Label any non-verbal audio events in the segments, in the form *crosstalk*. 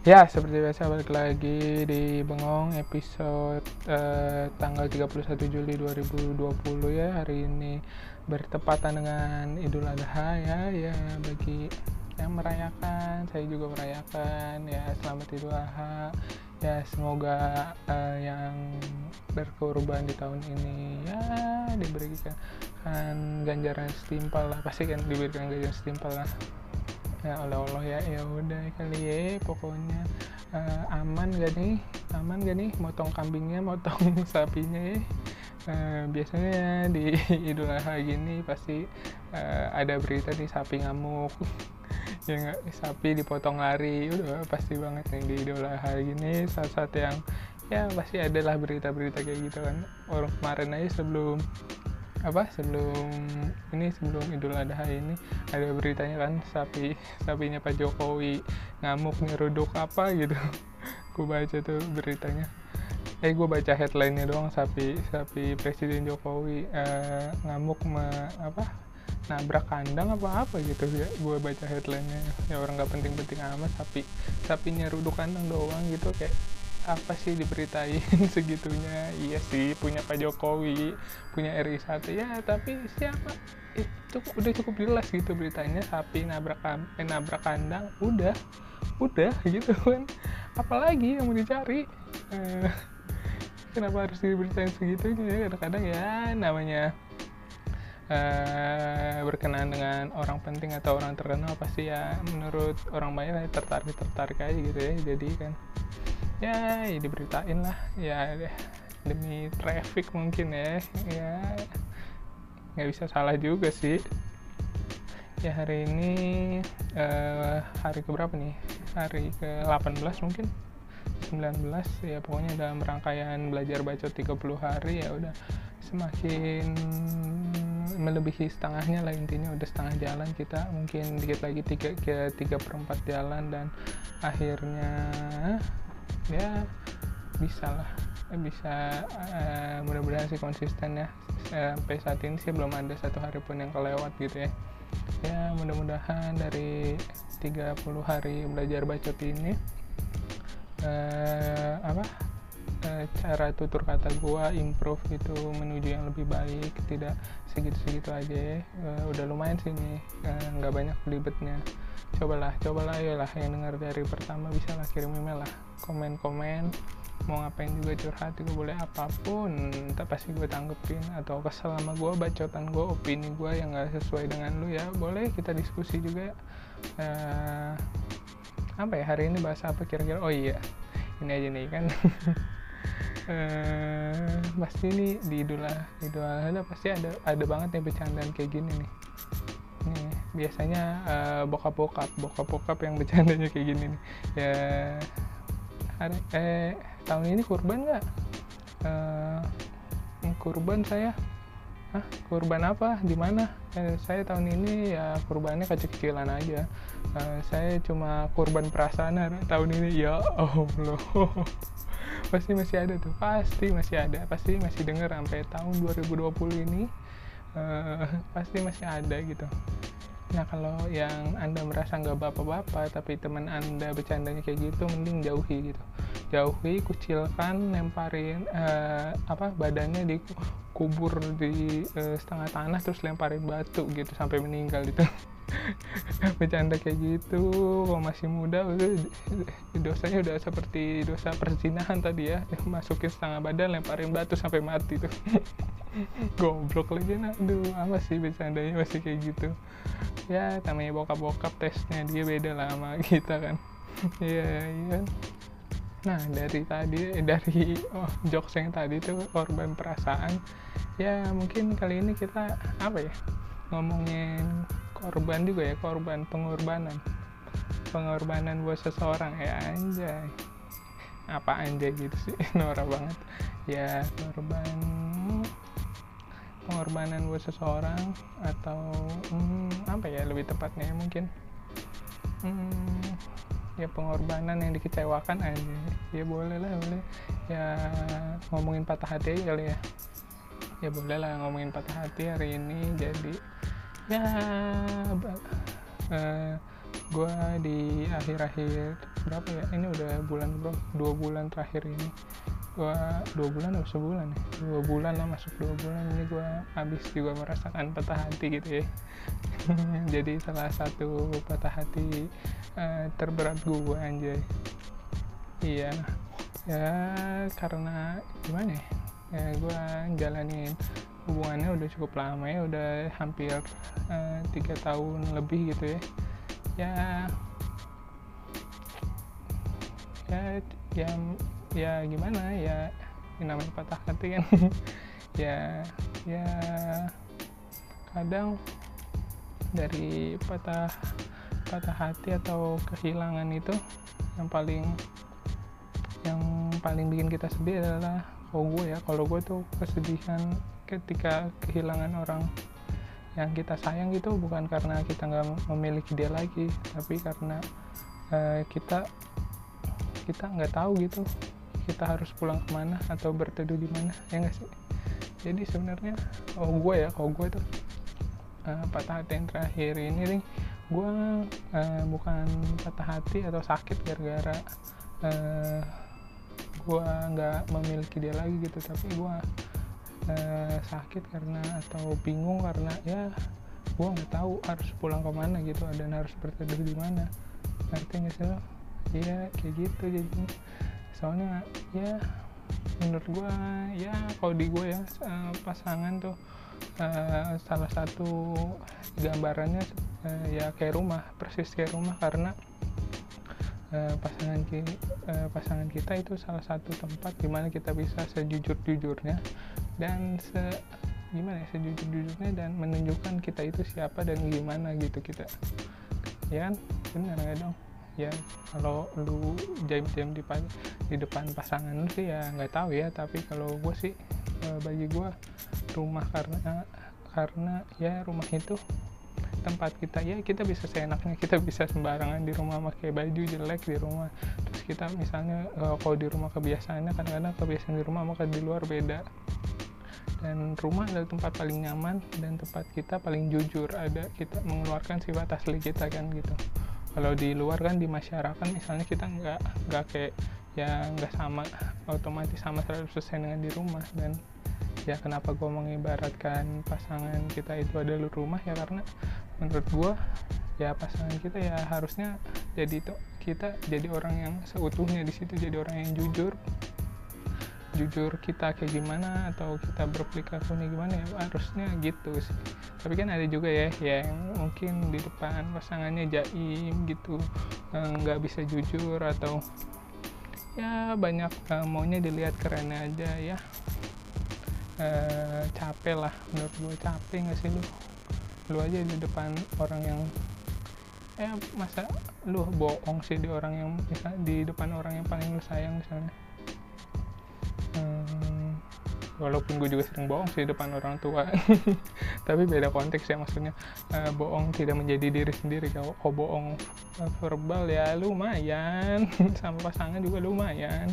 Ya, seperti biasa balik lagi di Bengong episode eh, tanggal 31 Juli 2020 ya. Hari ini bertepatan dengan Idul Adha ya. Ya bagi yang merayakan, saya juga merayakan ya. Selamat Idul Adha. Ya, semoga eh, yang berkorban di tahun ini ya diberikan ganjaran setimpal lah. Pasti kan diberikan ganjaran setimpal lah ya Allah Allah ya ya udah kali ya pokoknya uh, aman gak nih? Aman gak nih? Motong kambingnya motong *laughs* sapinya ya. Uh, biasanya di *laughs* Idul Adha gini pasti uh, ada berita nih sapi ngamuk. *laughs* Ya nggak? Sapi dipotong lari udah pasti banget nih di Idul Adha gini. Saat-saat yang ya pasti adalah berita-berita kayak gitu kan. Orang kemarin aja sebelum apa sebelum ini sebelum Idul Adha ini ada beritanya kan sapi sapinya Pak Jokowi ngamuk nyeruduk apa gitu. *laughs* Gue baca tuh beritanya. Eh gue baca headline-nya doang sapi sapi Presiden Jokowi eh, ngamuk me, apa nabrak kandang apa apa gitu ya. Gue baca headline-nya. Ya orang nggak penting-penting amat sapi sapinya ruduk kandang doang gitu kayak apa sih diberitain *laughs* segitunya? Iya sih punya Pak Jokowi punya RI 1 ya tapi siapa? Itu udah cukup jelas gitu beritanya. Sapi nabrak eh, nabrak kandang udah udah *laughs* gitu kan. Apalagi yang mau dicari? Eh, *laughs* kenapa harus diberitain segitunya? Ya kadang-kadang ya namanya Uh, berkenaan dengan orang penting atau orang terkenal pasti ya menurut orang banyak tertarik tertarik aja gitu ya. Jadi kan ya, ya diberitain lah. Ya demi traffic mungkin ya. Ya nggak bisa salah juga sih. Ya hari ini uh, hari keberapa nih? Hari ke 18 mungkin? 19 ya pokoknya dalam rangkaian belajar baca 30 hari ya udah. Semakin melebihi setengahnya lah intinya udah setengah jalan kita. Mungkin dikit lagi tiga ke tiga perempat jalan dan akhirnya ya bisa lah. Bisa uh, mudah-mudahan sih konsisten ya. Sampai saat ini sih belum ada satu hari pun yang kelewat gitu ya. Ya mudah-mudahan dari 30 hari belajar bacot ini uh, apa uh, cara tutur kata gua improve itu menuju yang lebih baik tidak segitu-segitu aja ya. Uh, udah lumayan sih nih nggak banyak belibetnya cobalah cobalah ayolah. Yang dengar dari pertama bisa lah kirim email lah. Komen-komen mau ngapain juga curhat juga boleh apa pun. Tak pasti gue tanggepin. Atau kesel sama gue bacotan gue opini gue yang gak sesuai dengan lu ya boleh kita diskusi juga. Uh, apa ya hari ini bahasa apa kira-kira? Oh iya ini aja nih kan. Uh, *laughs* pasti ini di idul adha pasti ada ada banget nih bercandaan kayak gini nih biasanya uh, bokap-bokap bokap-bokap yang bercandanya kayak gini nih ya hari eh tahun ini kurban nggak uh, kurban saya Hah, kurban apa? Di mana? Eh, saya tahun ini ya kurbannya kecil-kecilan aja. Uh, saya cuma kurban perasaan *laughs* tahun ini. Ya Allah. *laughs* pasti masih ada tuh. Pasti masih ada. Pasti masih dengar sampai tahun 2020 ini. Uh, pasti masih ada gitu. Nah kalau yang anda merasa nggak bapak-bapak tapi teman anda bercandanya kayak gitu, mending jauhi gitu. Jauhi, kucilkan, lemparin uh, apa badannya dikubur di uh, setengah tanah terus lemparin batu gitu sampai meninggal itu. *laughs* bercanda kayak gitu kalau masih muda. Dosanya udah seperti dosa perzinahan tadi ya. Masukin setengah badan lemparin batu sampai mati tuh. *laughs* Goblok lagi nah aduh apa sih bercandanya masih kayak gitu. Ya namanya bokap-bokap tesnya dia beda lah sama kita kan. *laughs* Iya iya kan. Nah dari tadi eh, dari oh, jokes yang tadi tuh korban perasaan. Ya mungkin kali ini kita apa ya ngomongin korban juga ya korban pengorbanan. Pengorbanan buat seseorang ya anjay. Apa anjay gitu sih? *laughs* Norak banget. Ya korban pengorbanan buat seseorang atau hmm, apa ya lebih tepatnya mungkin. Hmm, ya pengorbanan yang dikecewakan aja ya boleh lah boleh. Ya ngomongin patah hati kali ya. Ya boleh lah ngomongin patah hati hari ini jadi ya uh, gue di akhir-akhir berapa ya? Ini udah bulan bro dua bulan terakhir ini. Gue dua bulan atau sebulan ya? Dua bulan lah masuk dua bulan. Ini gue habis juga merasakan patah hati gitu ya. *laughs* Jadi salah satu patah hati uh, terberat gue anjay. Iya. Ya karena gimana ya, ya gue jalanin. Hubungannya udah cukup lama ya udah hampir uh, tiga tahun lebih gitu ya. Ya ya ya ya gimana ya ini namanya patah hati kan. *laughs* Ya ya kadang dari patah patah hati atau kehilangan itu yang paling yang paling bikin kita sedih adalah kalau gue ya. Kalau gue tuh kesedihan ketika kehilangan orang yang kita sayang gitu bukan karena kita nggak memiliki dia lagi tapi karena uh, kita kita nggak tahu gitu kita harus pulang ke mana atau berteduh di mana ya nggak sih? Jadi sebenarnya oh gue ya kalau gue tuh uh, patah hati yang terakhir ini nih gue uh, bukan patah hati atau sakit gara-gara uh, gue nggak memiliki dia lagi gitu tapi gue uh, sakit karena atau bingung karena ya gue nggak tahu harus pulang ke mana gitu dan harus berteduh di mana. Nggak sih lo iya kayak gitu jadi soalnya ya menurut gue ya kalau di gue ya uh, pasangan tuh uh, salah satu gambarannya uh, ya kayak rumah persis kayak rumah karena uh, pasangan kita, uh, pasangan kita itu salah satu tempat di mana kita bisa sejujur-jujurnya dan se gimana ya sejujur-jujurnya dan menunjukkan kita itu siapa dan gimana gitu kita. Ya kan? Benar nggak dong? Ya kalau lu jam-jam di di depan pasangan lu sih ya nggak tahu ya tapi kalau gue sih eh, bagi gue rumah karena karena ya rumah itu tempat kita ya kita bisa seenaknya kita bisa sembarangan di rumah pakai baju jelek di rumah. Terus kita misalnya uh, kalau di rumah kebiasaannya kadang-kadang kebiasaan di rumah maka di luar beda. Dan rumah adalah tempat paling nyaman dan tempat kita paling jujur ada kita mengeluarkan sifat asli kita kan gitu. Kalau di luar kan di masyarakat misalnya kita nggak nggak kayak ya nggak sama otomatis sama 100% dengan di rumah dan ya kenapa gue mengibaratkan pasangan kita itu adalah rumah ya karena menurut gue ya pasangan kita ya harusnya jadi itu kita jadi orang yang seutuhnya di situ jadi orang yang jujur. Jujur kita kayak gimana atau kita berperilakunya gimana ya harusnya gitu sih. Tapi kan ada juga ya yang mungkin di depan pasangannya jaim gitu eh, nggak bisa jujur atau ya banyak uh, maunya dilihat keren aja ya uh, capek lah menurut gue capek nggak sih lu? Lu aja di depan orang yang ya masa lu bohong sih di orang yang misal di depan orang yang paling lu sayang misalnya. Hmm, walaupun gue juga sering bohong sih di depan orang tua. *laughs* Tapi beda konteks ya maksudnya. Uh, bohong tidak menjadi diri sendiri. Kalau oh, bohong uh, verbal ya lumayan. *laughs* Sama pasangan juga lumayan.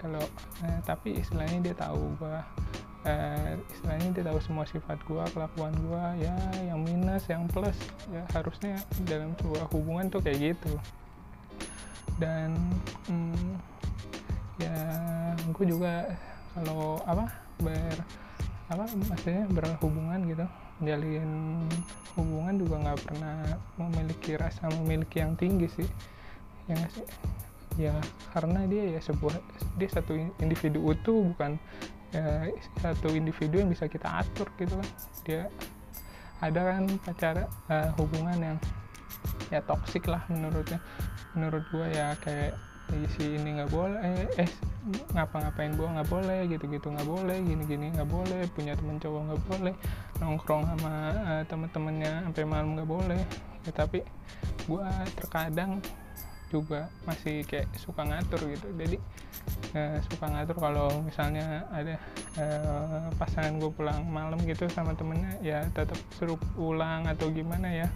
Kalau uh, tapi istilahnya dia tahu gue uh, istilahnya dia tahu semua sifat gue kelakuan gue ya yang minus yang plus ya harusnya dalam sebuah hubungan tuh kayak gitu. Dan hmm, ya gue juga kalau apa ber apa maksudnya berhubungan gitu jalin hubungan juga nggak pernah memiliki rasa memiliki yang tinggi sih. Ya sih? Ya karena dia ya sebuah dia satu individu utuh bukan ya, satu individu yang bisa kita atur gitu kan. Dia ada kan pacar uh, hubungan yang ya toksik lah menurutnya. Menurut gua ya kayak si ini nggak boleh eh, eh ngapa-ngapain gua nggak boleh gitu-gitu nggak boleh gini-gini nggak boleh punya temen cowok nggak boleh nongkrong sama uh, temen-temennya sampai malam nggak boleh. Ya tapi gua terkadang juga masih kayak suka ngatur gitu. Jadi uh, suka ngatur kalau misalnya ada uh, pasangan gue pulang malam gitu sama temennya ya tetap seru pulang atau gimana ya.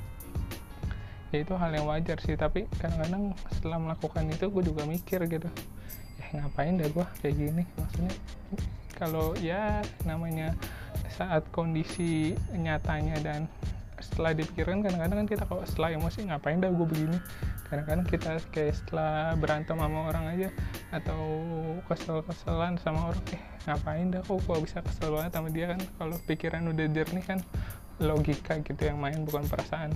Ya itu hal yang wajar sih tapi kadang-kadang setelah melakukan itu gue juga mikir gitu. Ya ngapain dah gue kayak gini? Maksudnya kalau ya namanya saat kondisi nyatanya dan setelah dipikirkan kadang-kadang kan kita kalau setelah emosi ngapain dah gue begini? Kadang-kadang kita kayak setelah berantem sama orang aja atau kesel-keselan sama orang eh ngapain dah kok gue bisa kesel banget sama dia? Kan kalau pikiran udah jernih kan logika gitu yang main bukan perasaan.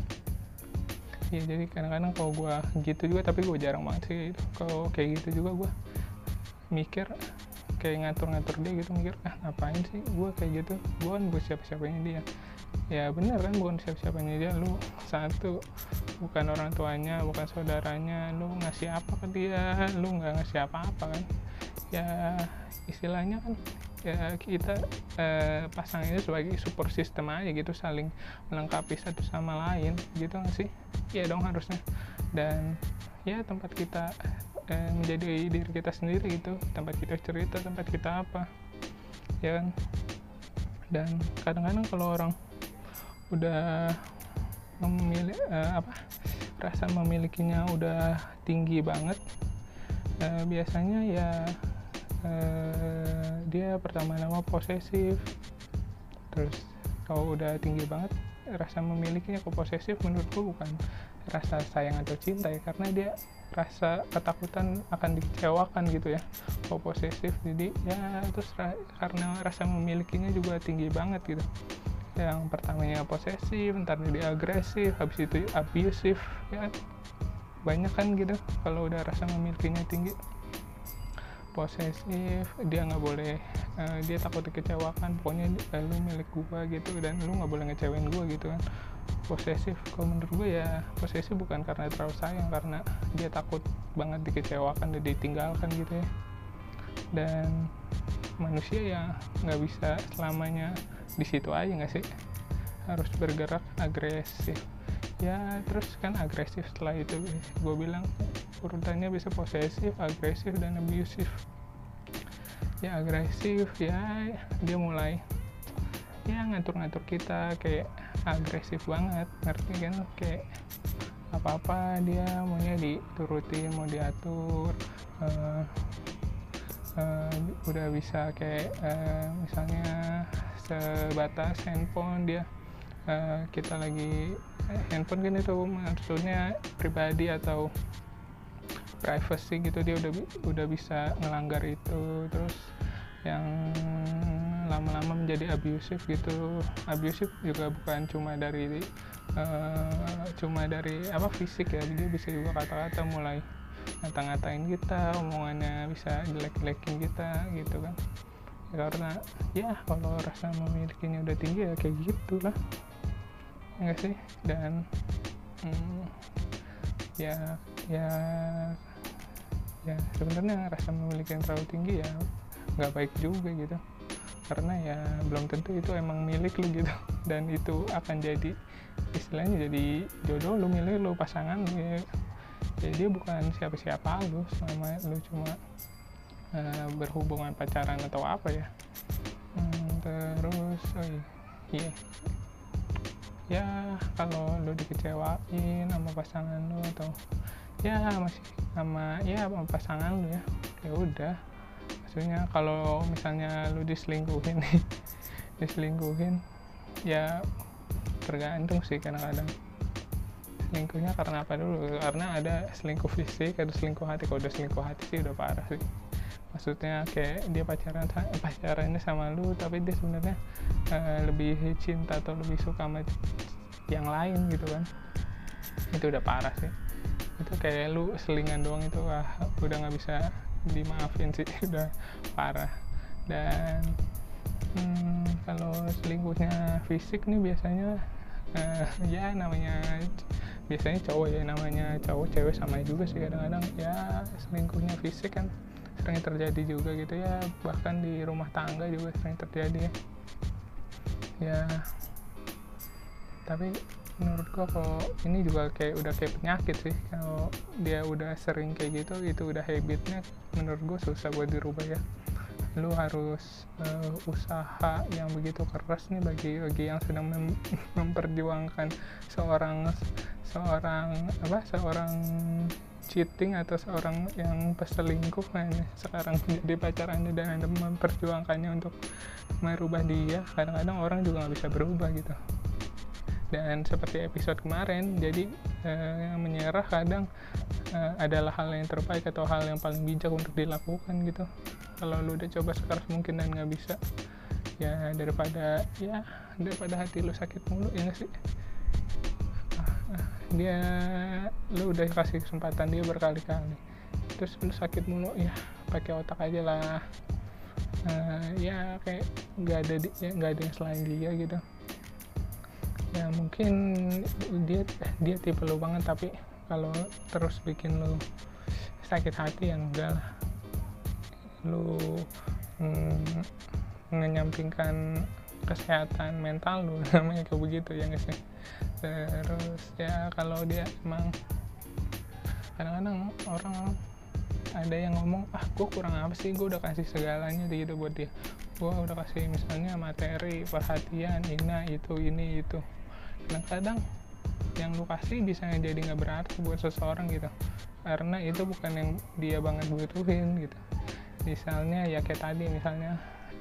Ya jadi kadang-kadang kalau gue gitu juga tapi gue jarang banget sih gitu. kalau kayak gitu juga gue mikir kayak ngatur-ngatur dia gitu mikir ah ngapain sih gue kayak gitu? Gue kan buat siapa-siapanya dia ya bener kan bukan siapa-siapanya dia lu satu bukan orang tuanya bukan saudaranya lu ngasih apa ke dia lu nggak ngasih apa-apa kan? Ya istilahnya kan ya kita eh, pasang itu sebagai support system aja gitu saling melengkapi satu sama lain gitu nggak sih? Ya dong harusnya. Dan ya tempat kita eh, menjadi diri kita sendiri gitu tempat kita cerita tempat kita apa ya kan? Dan kadang-kadang kalau orang udah memilih eh, apa rasa memilikinya udah tinggi banget. Eh, biasanya ya eh, dia pertama-tama posesif. Terus kalau udah tinggi banget rasa memilikinya ke posesif menurutku bukan rasa sayang atau cinta ya karena dia rasa ketakutan akan dikecewakan gitu ya kalau posesif. Jadi ya terus karena rasa memilikinya juga tinggi banget gitu yang pertamanya posesif ntar jadi agresif habis itu abusif ya. Banyak kan gitu kalau udah rasa memilikinya tinggi. Posesif dia nggak boleh uh, dia takut dikecewakan pokoknya uh, lu milik gua gitu dan lu nggak boleh ngecewain gua gitu kan. Posesif kalau menurut gue ya posesif bukan karena terlalu sayang karena dia takut banget dikecewakan dan ditinggalkan gitu ya dan manusia ya nggak bisa selamanya di situ aja nggak sih? Harus bergerak agresif. Ya terus kan agresif setelah itu. Gue bilang urutannya bisa posesif agresif dan abusif ya agresif ya dia mulai ya ngatur-ngatur kita kayak agresif banget. Ngerti kan? Kayak apa-apa dia maunya diturutin mau diatur uh, uh, udah bisa kayak uh, misalnya sebatas handphone dia. Uh, kita lagi eh, handphone kan itu maksudnya pribadi atau privacy gitu dia udah udah bisa ngelanggar itu. Terus yang lama-lama menjadi abusif gitu. Abusif juga bukan cuma dari uh, cuma dari apa fisik ya dia bisa juga kata-kata mulai ngata-ngatain kita omongannya bisa jelek-jelekin kita gitu kan. Karena ya kalau rasa memilikinya udah tinggi ya kayak gitu lah. Enggak sih? Dan hmm, ya ya ya sebenarnya rasa memiliki yang terlalu tinggi ya nggak baik juga gitu. Karena ya belum tentu itu emang milik lu gitu. Dan itu akan jadi istilahnya jadi jodoh lu milik lu pasangan ya, ya dia bukan siapa-siapa lu selama lu cuma uh, berhubungan pacaran atau apa ya. Hmm, terus oh iya. Ya kalau lu dikecewain sama pasangan lu atau ya masih sama ya sama pasangan lu ya ya udah. Maksudnya kalau misalnya lu diselingkuhin *laughs* diselingkuhin ya tergantung sih kadang-kadang selingkuhnya karena apa dulu? Karena ada selingkuh fisik ada selingkuh hati. Kalau udah selingkuh hati sih udah parah sih. Maksudnya kayak dia pacaran pacarannya sama lu tapi dia sebenarnya uh, lebih cinta atau lebih suka sama yang lain gitu kan. Itu udah parah sih. Itu kayak lu selingan doang itu wah udah nggak bisa dimaafin sih. *laughs* Udah parah. Dan hmm, kalau selingkuhnya fisik nih biasanya uh, ya namanya biasanya cowok ya namanya cowok cewek sama juga sih kadang-kadang. Ya selingkuhnya fisik kan sering terjadi juga gitu ya. Bahkan di rumah tangga juga sering terjadi ya. Ya. Tapi menurut gua kalau ini juga kayak udah kayak penyakit sih. Kalau dia udah sering kayak gitu itu udah habitnya menurut gua susah buat dirubah ya lu harus uh, usaha yang begitu keras nih bagi bagi yang sedang mem *laughs* memperjuangkan seorang seorang apa seorang cheating atau seorang yang peselingkuh kayaknya sekarang menjadi pacarannya dan anda memperjuangkannya untuk merubah dia kadang-kadang orang juga nggak bisa berubah gitu dan seperti episode kemarin jadi uh, menyerah kadang uh, adalah hal yang terbaik atau hal yang paling bijak untuk dilakukan gitu. Kalau lu udah coba sekeras mungkin dan nggak bisa ya daripada ya daripada hati lu sakit mulu ya gak sih? Dia lu udah kasih kesempatan dia berkali-kali. Terus lu sakit mulu ya pakai otak aja lah. Uh, ya kayak nggak ada ya nggak ada yang selain dia gitu ya mungkin dia dia tipe lu banget tapi kalau terus bikin lu sakit hati ya enggak lah. Lu mm, menyampingkan kesehatan mental lu *laughs* namanya kayak begitu ya guys ya terus ya kalau dia emang kadang-kadang orang ada yang ngomong ah gue kurang apa sih? Gue udah kasih segalanya gitu buat dia. Gue udah kasih misalnya materi perhatian ini itu ini itu kadang-kadang yang lu kasih bisa jadi nggak berarti buat seseorang gitu. Karena itu bukan yang dia banget butuhin gitu. Misalnya ya kayak tadi misalnya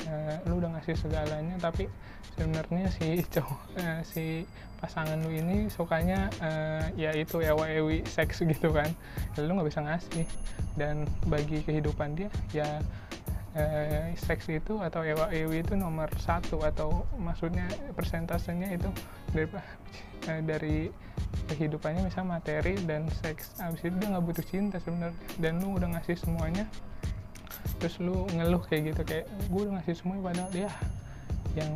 uh, lu udah ngasih segalanya tapi sebenarnya si *laughs* cowok uh, si pasangan lu ini sukanya uh, ya itu ewa ewi seks gitu kan. Lu nggak bisa ngasih. Dan bagi kehidupan dia ya seks itu atau ewa ewi itu nomor satu atau maksudnya persentasenya itu dari uh, dari kehidupannya misalnya materi dan seks. Abis itu dia nggak butuh cinta sebenarnya dan lu udah ngasih semuanya terus lu ngeluh kayak gitu kayak gue udah ngasih semuanya padahal ya yang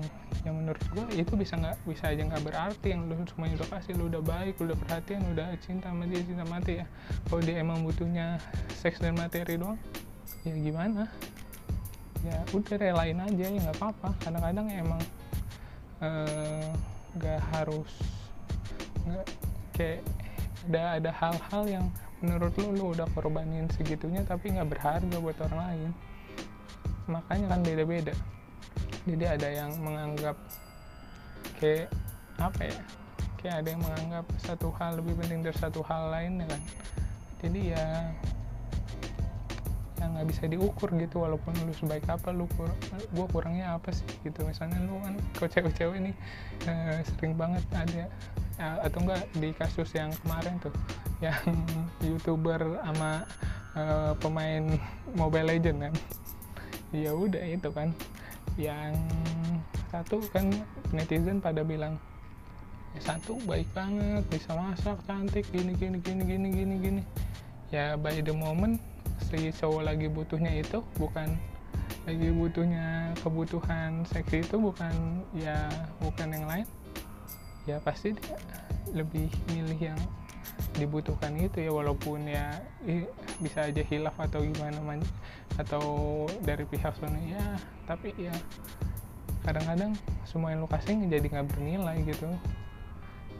yang menurut gue itu bisa nggak bisa aja nggak berarti yang lu semuanya udah kasih lu udah baik lu udah perhatian udah cinta sama dia cinta mati ya. Kalau dia emang butuhnya seks dan materi doang ya gimana ya udah relain aja ya nggak apa-apa. Kadang-kadang emang eh, nggak uh, harus nggak kayak ada ada hal-hal yang menurut lu lu udah korbanin segitunya tapi nggak berharga buat orang lain. Makanya kan beda-beda. Jadi ada yang menganggap kayak apa ya kayak ada yang menganggap satu hal lebih penting dari satu hal lain kan. Jadi ya yang nggak bisa diukur gitu walaupun lu sebaik apa lu kur gue kurangnya apa sih gitu. Misalnya lu kan kok cewek-cewek ini uh, sering banget ada ya, atau enggak di kasus yang kemarin tuh *laughs* yang youtuber sama uh, pemain Mobile Legend kan. Ya udah itu kan yang satu kan netizen pada bilang ya satu baik banget bisa masak cantik gini gini gini gini gini gini. Ya by the moment si cowok lagi butuhnya itu bukan lagi butuhnya kebutuhan seksi itu bukan ya bukan yang lain ya pasti dia lebih milih yang dibutuhkan itu ya walaupun ya bisa aja hilaf atau gimana man atau dari pihak sana ya tapi ya kadang-kadang semua yang lu kasih jadi nggak bernilai gitu.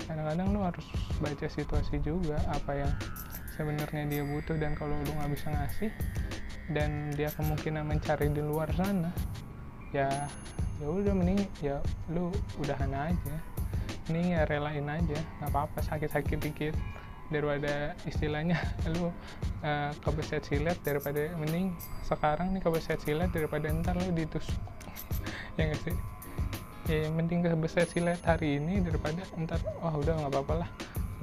Kadang-kadang lu harus baca situasi juga apa yang sebenarnya dia butuh dan kalau lu nggak bisa ngasih dan dia kemungkinan mencari di luar sana ya ya udah mending ya lu udahan aja. Ini ya relain aja nggak apa-apa sakit-sakit dikit. Daripada istilahnya *laughs* lu uh, kebeset silet daripada mending sekarang nih kebeset silet daripada ntar lu ditusuk. *laughs* Ya nggak sih? Ya yang penting kebeset silet hari ini daripada ntar oh udah nggak apa-apa lah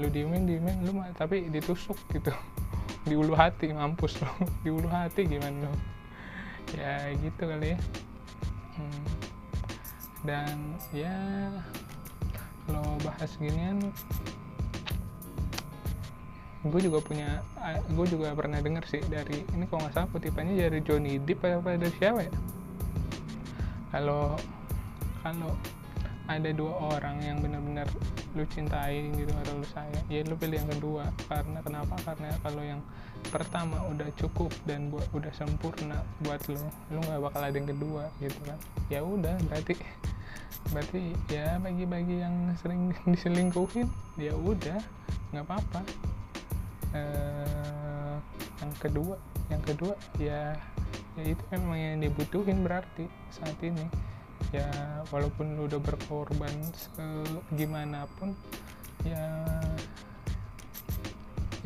lu diemin diemin lu tapi ditusuk gitu. *laughs* Di ulu hati mampus lo *laughs* di ulu hati gimana lo ya gitu kali ya. Hmm. dan ya kalau bahas ginian gue juga punya gue juga pernah denger sih dari ini kalau nggak salah kutipannya dari Johnny Depp apa dari siapa ya? Kalau kalau ada dua orang yang benar-benar lu cintai gitu atau lu sayang ya lu pilih yang kedua. Karena kenapa? Karena kalau yang pertama udah cukup dan buat udah sempurna buat lu lu nggak bakal ada yang kedua gitu kan. Ya udah berarti berarti ya bagi-bagi yang sering *laughs* diselingkuhin ya udah nggak apa-apa. Eh, yang kedua yang kedua ya ya itu memang yang dibutuhin berarti saat ini ya walaupun lu udah berkorban gimana pun ya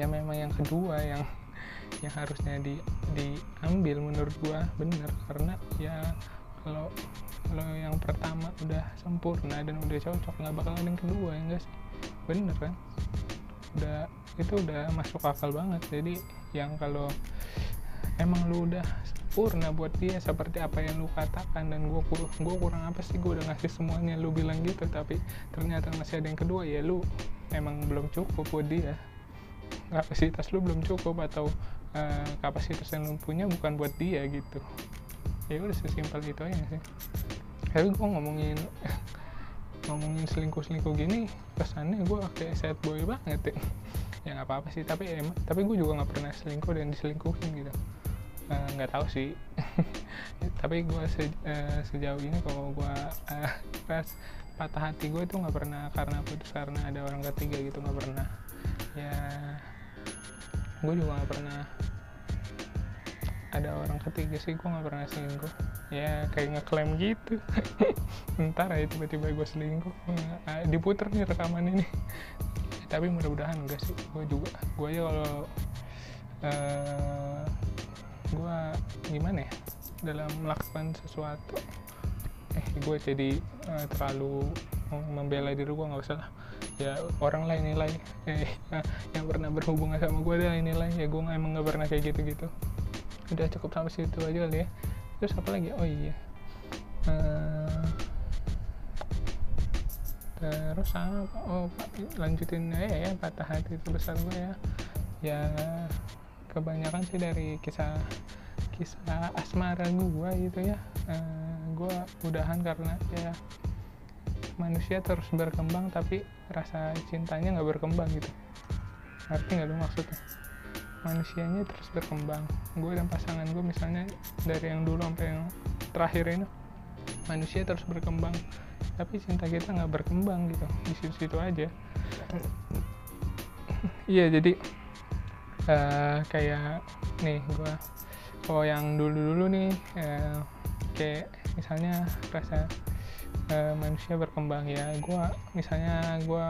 ya memang yang kedua yang yang harusnya di diambil menurut gua bener. Karena ya kalau kalau yang pertama udah sempurna dan udah cocok nggak bakal ada yang kedua ya sih? Bener kan? Udah itu udah masuk akal banget. Jadi yang kalau emang lu udah sempurna buat dia seperti apa yang lu katakan. Dan gua kur gua kurang apa sih gua udah ngasih semuanya. Lu bilang gitu tapi ternyata masih ada yang kedua. Ya lu emang belum cukup buat dia. Kapasitas lu belum cukup atau uh, kapasitas yang lu punya bukan buat dia gitu. Ya udah sesimpel itu aja sih. Tapi gue ngomongin *laughs* ngomongin selingkuh selingkuh gini kesannya gue kayak sad boy banget ya. Ya nggak apa apa sih tapi emang tapi gue juga nggak pernah selingkuh dan diselingkuhin gitu nggak uh, tahu sih. *laughs* Tapi gue se, uh, sejauh ini kalau gue uh, *laughs* pas patah hati gue itu nggak pernah karena putus karena ada orang ketiga gitu nggak pernah. Ya gue juga nggak pernah ada orang ketiga sih gue nggak pernah selingkuh. Ya kayak ngeklaim gitu. *laughs* Ntar ya tiba-tiba gue selingkuh. Nah, diputer nih rekaman ini. Tapi mudah-mudahan enggak sih gue juga. Gue aja kalau uh, gue gimana ya dalam melakukan sesuatu eh gue jadi uh, terlalu membela diri gue nggak usah lah. Ya orang lain nilai eh, *laughs* yang pernah berhubungan sama gue dia nilai ya gue emang nggak pernah kayak gitu-gitu. Udah cukup sampai situ aja kali ya. Terus apa lagi? Oh iya. Uh, terus apa? Oh lanjutin aja ya patah hati terbesar gue ya. Ya kebanyakan sih dari kisah kisah asmara gue gitu ya. Uh, gue udahan karena ya manusia terus berkembang tapi rasa cintanya nggak berkembang gitu. Ngerti nggak lu maksudnya? Manusianya terus berkembang. Gue dan pasangan gue misalnya dari yang dulu sampai yang terakhir ini manusia terus berkembang. Tapi cinta kita nggak berkembang gitu. Di situ-situ aja. Iya jadi uh, kayak nih gue kalau yang dulu-dulu nih uh, kayak misalnya rasa uh, manusia berkembang ya gue misalnya gue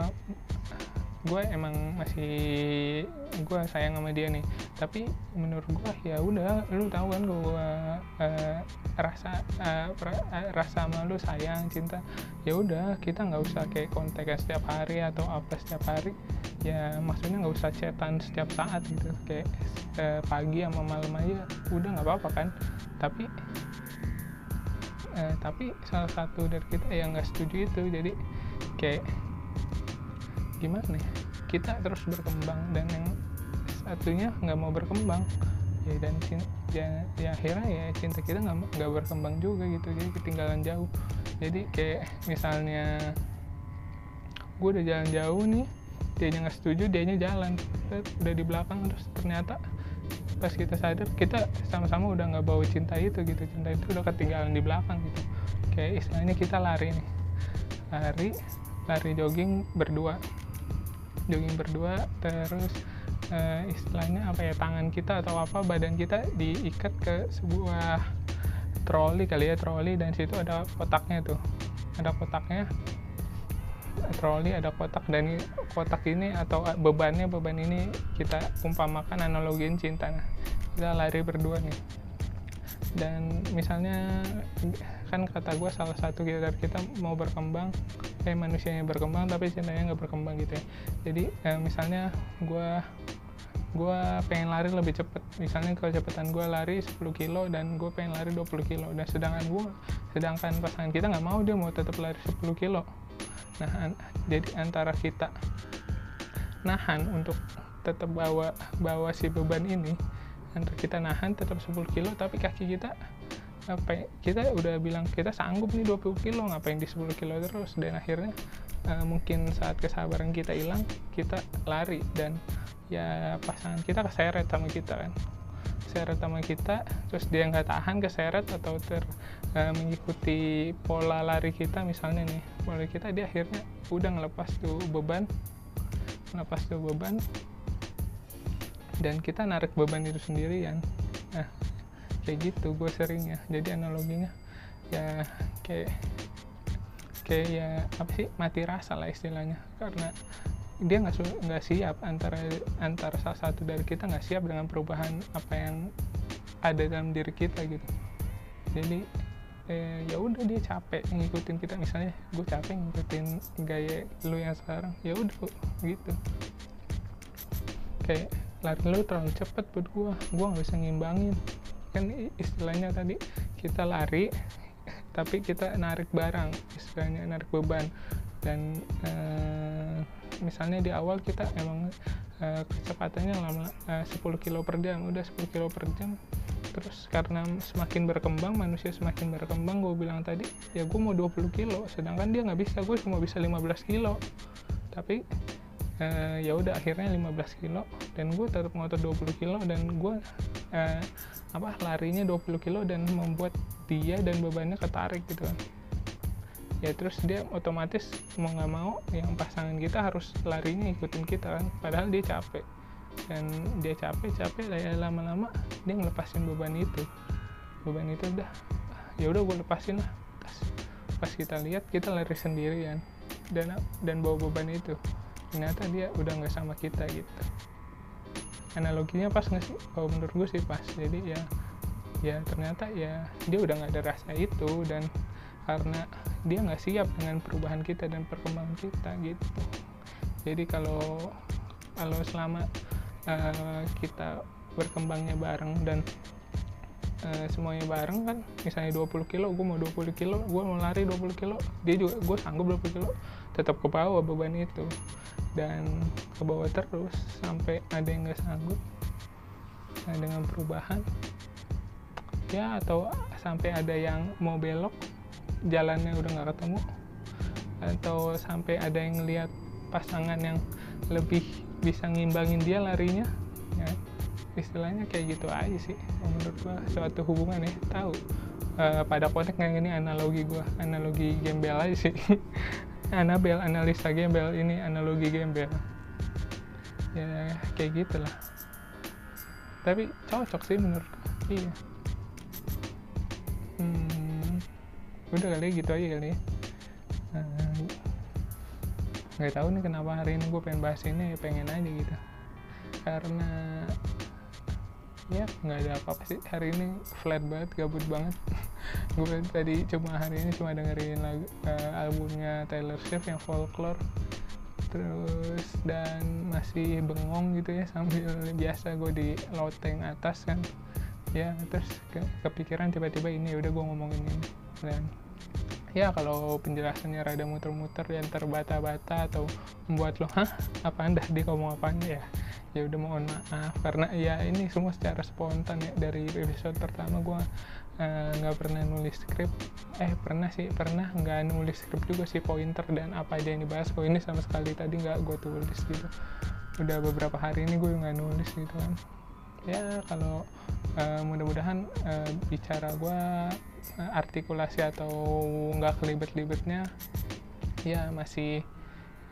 gue emang masih gue sayang sama dia nih. Tapi menurut gue ya udah lu tahu kan gue uh, rasa uh, rasa sama sayang cinta ya udah kita nggak usah kayak kontak setiap hari atau apa setiap hari. Ya maksudnya nggak usah chatan setiap saat gitu. Kayak uh, pagi sama malam aja udah nggak apa-apa kan. Tapi uh, tapi salah satu dari kita yang nggak setuju itu. Jadi kayak gimana nih kita terus berkembang dan yang satunya nggak mau berkembang. Ya dan ya, ya akhirnya ya cinta kita nggak nggak berkembang juga gitu. Jadi ketinggalan jauh. Jadi kayak misalnya gue udah jalan jauh nih dia nggak setuju dia jalan. Udah di belakang terus ternyata pas kita sadar kita sama-sama udah nggak bawa cinta itu gitu. Cinta itu udah ketinggalan di belakang gitu. Kayak istilahnya kita lari nih. Lari lari jogging berdua jogging berdua terus uh, istilahnya apa ya tangan kita atau apa badan kita diikat ke sebuah troli kali ya troli dan situ ada kotaknya tuh. Ada kotaknya troli ada kotak dan kotak ini atau bebannya beban ini kita umpamakan analogiin cinta. Nah kita lari berdua nih. Dan misalnya kan kata gue salah satu dari kita mau berkembang kayak manusianya berkembang tapi cintanya nggak berkembang gitu ya. Jadi eh, misalnya gue gue pengen lari lebih cepet. Misalnya kecepatan gue lari 10 kilo dan gue pengen lari 20 kilo. Dan sedangkan gue sedangkan pasangan kita nggak mau dia mau tetap lari 10 kilo. Nah an jadi antara kita nahan untuk tetap bawa bawa si beban ini antara kita nahan tetap 10 kilo tapi kaki kita apa kita udah bilang kita sanggup nih 20 kilo ngapain di 10 kilo terus? Dan akhirnya uh, mungkin saat kesabaran kita hilang kita lari dan ya pasangan kita keseret sama kita kan. Seret sama kita terus dia nggak tahan keseret atau ter uh, mengikuti pola lari kita misalnya nih. Pola kita dia akhirnya udah ngelepas tuh beban ngelepas tuh beban. Dan kita narik beban itu sendirian kayak gitu gue sering ya jadi analoginya ya kayak kayak ya apa sih mati rasa lah istilahnya. Karena dia nggak nggak siap antara antara salah satu dari kita nggak siap dengan perubahan apa yang ada dalam diri kita gitu. Jadi eh, ya udah dia capek ngikutin kita. Misalnya gue capek ngikutin gaya lu yang sekarang ya udah gitu. Kayak lari lu terlalu cepet buat gue gue nggak bisa ngimbangin kan istilahnya tadi kita lari tapi kita narik barang istilahnya narik beban. Dan eh, misalnya di awal kita emang eh, kecepatannya lama eh, 10 kilo per jam. Udah 10 kilo per jam terus karena semakin berkembang manusia semakin berkembang gue bilang tadi ya gue mau 20 kilo sedangkan dia nggak bisa gue cuma bisa 15 kilo. Tapi uh, ya udah akhirnya 15 kilo. Dan gue tetap ngotot 20 kilo dan gue uh, apa larinya 20 kilo dan membuat dia dan bebannya ketarik gitu kan. Ya terus dia otomatis mau nggak mau yang pasangan kita harus larinya ikutin kita kan. Padahal dia capek. Dan dia capek capek ya lama-lama dia ngelepasin beban itu. Beban itu udah ya udah gue lepasin lah. Pas, pas kita lihat kita lari sendirian. Dan dan bawa beban itu ternyata dia udah nggak sama kita gitu. Analoginya pas nggak sih? Kalau menurut gue sih pas. Jadi ya ya ternyata ya dia udah nggak ada rasa itu dan karena dia nggak siap dengan perubahan kita dan perkembangan kita gitu. Jadi kalau kalau selama uh, kita berkembangnya bareng dan uh, semuanya bareng kan misalnya 20 kilo gue mau 20 kilo gue mau lari 20 kilo dia juga gue sanggup 20 kilo tetap ke bawah beban itu. Dan ke bawah terus sampai ada yang nggak sanggup nah, dengan perubahan ya atau sampai ada yang mau belok jalannya udah nggak ketemu atau sampai ada yang lihat pasangan yang lebih bisa ngimbangin dia larinya ya istilahnya kayak gitu aja sih menurut gua suatu hubungan ya tahu. Uh, pada konek nggak ini analogi gua analogi gembel aja sih *laughs* Anabel analisa gembel ini analogi gembel. Ya kayak gitulah. Tapi cocok sih menurut iya. Hmm, udah kali gitu aja kali ya. Nggak tahu nih kenapa hari ini gue pengen bahas ini pengen aja gitu. Karena ya nggak ada apa-apa sih. Hari ini flat banget gabut banget gue tadi cuma hari ini cuma dengerin lagu uh, albumnya Taylor Swift yang folklore. Terus dan masih bengong gitu ya sambil biasa gue di loteng atas kan. Ya terus ke kepikiran tiba-tiba ini udah gue ngomongin ini. Dan ya kalau penjelasannya rada muter-muter dan terbata-bata atau membuat lo hah? Apa anda di ngomong apa ya? Ya udah mohon maaf karena ya ini semua secara spontan ya dari episode pertama gue nggak uh, pernah nulis skrip. Eh pernah sih pernah. Nggak nulis skrip juga sih pointer dan apa aja yang dibahas. Kok ini sama sekali tadi nggak gue tulis gitu. Udah beberapa hari ini gue nggak nulis gitu kan. Ya kalau uh, mudah-mudahan uh, bicara gue uh, artikulasi atau nggak kelibet-libetnya ya masih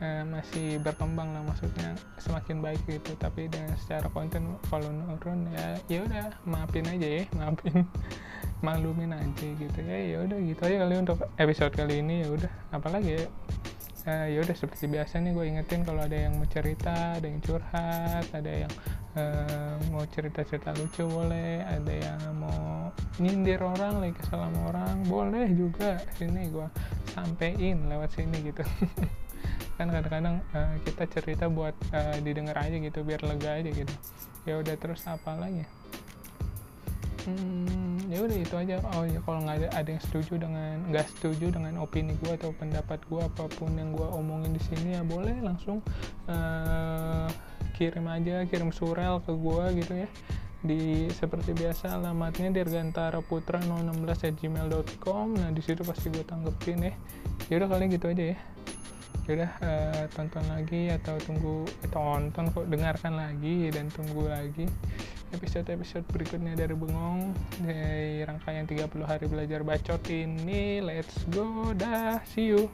eh, masih berkembang lah maksudnya semakin baik gitu. Tapi dengan secara konten kalau nurun ya ya udah maafin aja ya *laughs* maafin. Maklumin aja gitu ya ya udah gitu aja kali untuk episode kali ini ya udah. Apalagi ya uh, ya udah seperti biasa nih gue ingetin kalau ada yang mau cerita ada yang curhat ada yang uh, mau cerita-cerita lucu boleh ada yang mau nyindir orang lagi sama orang boleh juga. Sini gue sampein lewat sini gitu *laughs* kan kadang-kadang uh, kita cerita buat uh, didengar aja gitu biar lega aja gitu. Ya udah terus apa lagi? Hmm, ya udah itu aja. Oh ya kalau nggak ada ada yang setuju dengan nggak setuju dengan opini gue atau pendapat gue apa pun yang gue omongin di sini ya boleh langsung uh, kirim aja kirim surel ke gue gitu ya. Di seperti biasa alamatnya dirgantara putra 016 gmail.com nah di situ pasti gue tanggepin ya. Yaudah kalian gitu aja ya yaudah uh, tonton lagi atau tunggu eh, tonton kok dengarkan lagi dan tunggu lagi episode-episode berikutnya dari Bengong dari rangkaian 30 hari belajar bacot ini. Let's go dah see you